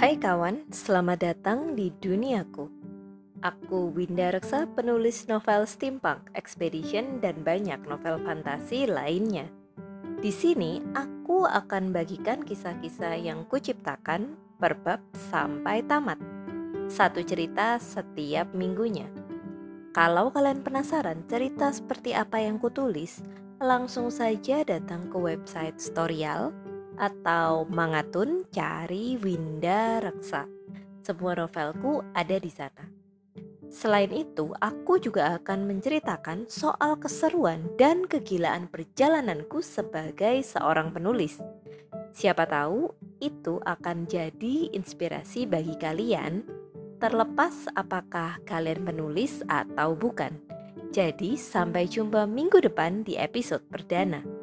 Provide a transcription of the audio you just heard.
Hai kawan, selamat datang di duniaku. Aku Winda Reksa, penulis novel steampunk, expedition, dan banyak novel fantasi lainnya. Di sini, aku akan bagikan kisah-kisah yang kuciptakan per bab sampai tamat. Satu cerita setiap minggunya. Kalau kalian penasaran cerita seperti apa yang kutulis, langsung saja datang ke website Storyal atau Mangatun cari Winda Reksa. Semua novelku ada di sana. Selain itu, aku juga akan menceritakan soal keseruan dan kegilaan perjalananku sebagai seorang penulis. Siapa tahu itu akan jadi inspirasi bagi kalian, terlepas apakah kalian penulis atau bukan. Jadi, sampai jumpa minggu depan di episode perdana.